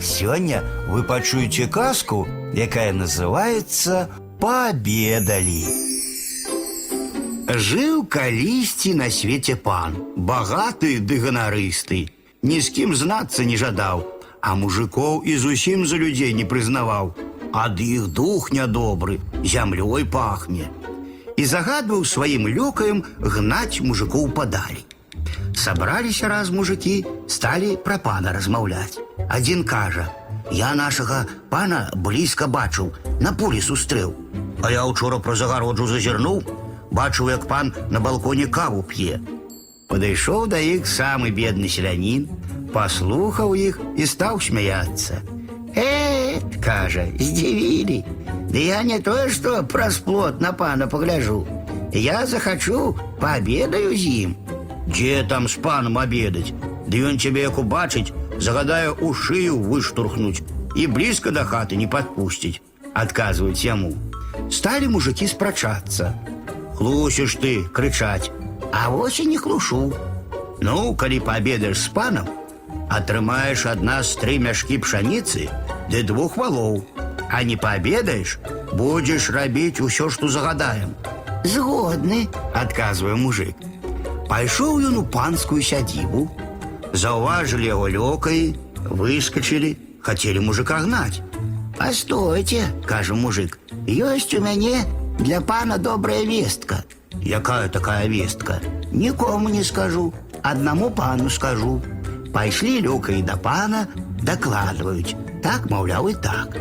Сёння вы пачуеце казку, якая называется «Пообедали». Жыў калісьці на свеце пан, багаты ды ганарысты, ні з кім знацца не жадаў, а мужикоў і зусім за людзей не прызнаваў. Ад іх дух нядобры, зямлёй пахне. І загадваў сваім лёкаем гнаць мужикоў падалі. Сабраліся раз мужики, сталі пра пана размаўляць. Адзін кажа: « Я нашага пана блізка бачыў, на полі сустрэў. А я учора праз агароджу зазірнуў, бачыў, як пан на балконе каву п'е. Падышоў да іх самы бедны селянін, паслухаў іх і стаў смяяцца. Э, кажа, здзівілі. Ды я не тое, што праз плот на пана пагляжу. Я захачу, паабедаю з ім. Дзе там з панам абедаць? Ды ён цябе як убачыць, загадае у шыю выштурхнуць і блізка да хаты не падпусціць, адказваюць яму. Сталі мужики спрачацца. Хлусіш ты, крычаць, а вось і не хлушу. Ну, калі паабедаеш з панам, атрымаеш ад нас тры мяшкі пшаніцы ды двух валоў. А не паабедаеш, будзеш рабіць усё, што загадаем. Згодны, адказвае мужик. Пайшоў ён у панскую сядзібу, заўважылі яго лёкай, выскочылі, хацелі мужика гнаць. Пастойце, кажа мужик, ёсць у мяне для пана добрая вестка. Якая такая вестка? Нікому не скажу, аднаму пану скажу. Пайшлі лёкай да пана, дакладваюць. Так, маўляў, і так.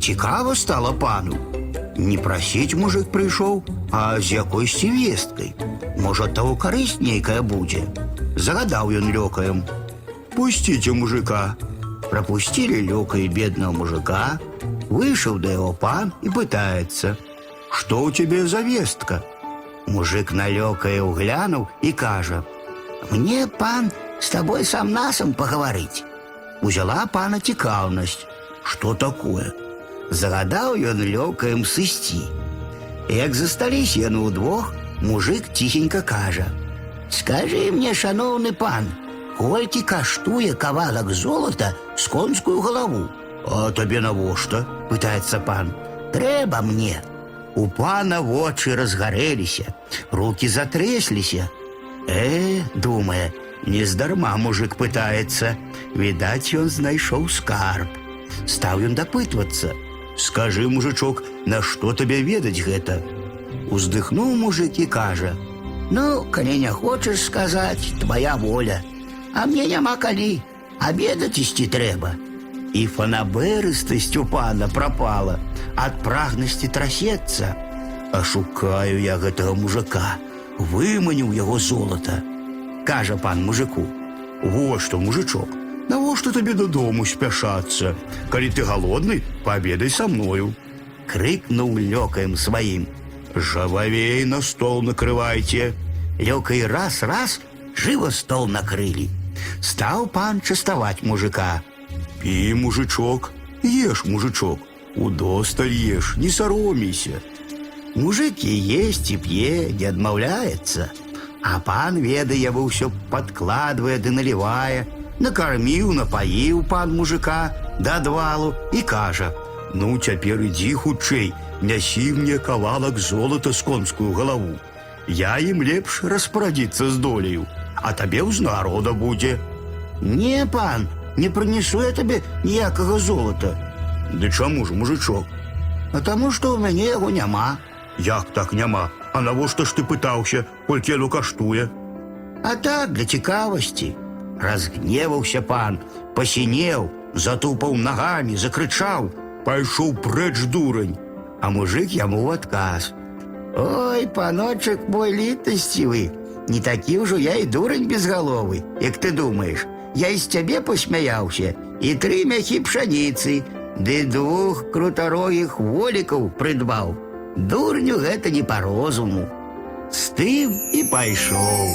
Цікава стала пану. Не прасіць мужик прыйшоў, а з якойсьці весткай. Можа, таго карысць нейкая будзе. Загадаў ён лёкаем. Пусціце мужика. Пропустили лёкай бедного мужика, вышел да яго пан і пытаецца: « Што ў цябе за вестка? Мужик на лёкае ўглянуў і кажа: « Мне пан с тобой сам насам пагаварыць. Узяла пана цікаўнасць, што такое? Загадаў ён лёкаем сысці. Як засталіся яны ўдвох, мужик ціхенька кажа: « Скажы мне, шаноўны пан, колькі каштуе кавалак золата з конскую галаву. А табе навошта? пытаецца пан. Трэба мне. У пана вочы разгарэліся, руки затрэсліся. Э, думае, нездарма мужик пытаецца. Відаць, ён знайшоў скарб. Стаў ён дапытвацца: « Скажы, мужичок, на што табе ведаць гэта? Уздыхнуў мужик і кажа: « Ну, калі не хочаш сказаць, твоя воля. А мне няма калі, абедаць ісці трэба. І фанаберыстасць у пана прапала, ад прагнасці трасецца. А шукаю я гэтага мужика, выманіў яго золата. Кажа пан мужику: « Во што, мужичок, навошта табе дадому спяшацца? Калі ты галодны, паабедай са мною. Крыкнуў лёкаем сваім: « Жававей на стол накрывайце. Лёкай раз-раз жыва стол накрылі. Стаў пан частаваць мужика. Пі, мужичок, еш, мужичок, удосталь еш, не саромейся. Мужик і есть і п'е, не адмаўляецца. А пан ведае вы ўсё падкладвае ды налівае, накарміў, напаіў пан мужика да адвалу і кажа: « Ну цяпер ідзі хутчэй, нясі мне кавалак золата з конскую галаву. Я ім лепш распарадзіцца з доляю, а табе ўзнарода будзе. Не, пан, не прынесу я табе ніякага золата. Ды чаму ж мужичок? А таму, што ў мяне яго няма. Як так няма? А навошта ж ты пытаўся, колькі яно каштуе? А так для цікавасці. Разгневаўся пан, пасінеў, затупаў нагамі, закрычаў, пайшоў прэч дурань, а мужик яму ў адказ. Ой, паночак мой літасцівы, не такі ўжо я і дурань безгаловы, як ты думаеш. Я з цябе посмяяўся і тры мяхі пшаніцы, ды двух крутарогіх волікаў прыдбаў. Дурню гэта не па розуму. З тым і пайшоў.